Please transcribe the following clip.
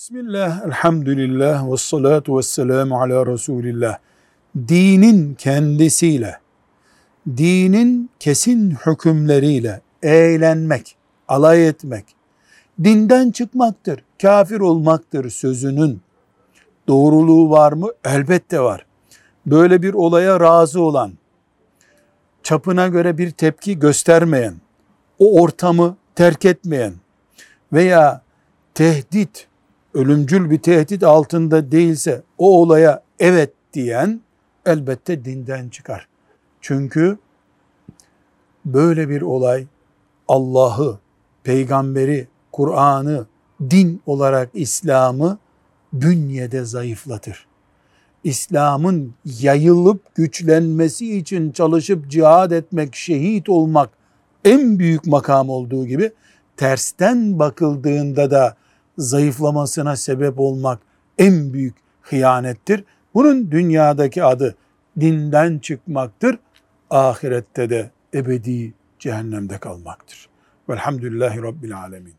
Bismillah, elhamdülillah, ve salatu ve selamu ala Resulillah. Dinin kendisiyle, dinin kesin hükümleriyle eğlenmek, alay etmek, dinden çıkmaktır, kafir olmaktır sözünün doğruluğu var mı? Elbette var. Böyle bir olaya razı olan, çapına göre bir tepki göstermeyen, o ortamı terk etmeyen veya tehdit, ölümcül bir tehdit altında değilse o olaya evet diyen elbette dinden çıkar. Çünkü böyle bir olay Allah'ı, peygamberi, Kur'an'ı, din olarak İslam'ı bünyede zayıflatır. İslam'ın yayılıp güçlenmesi için çalışıp cihad etmek, şehit olmak en büyük makam olduğu gibi tersten bakıldığında da zayıflamasına sebep olmak en büyük hıyanettir. Bunun dünyadaki adı dinden çıkmaktır. Ahirette de ebedi cehennemde kalmaktır. Velhamdülillahi Rabbil Alemin.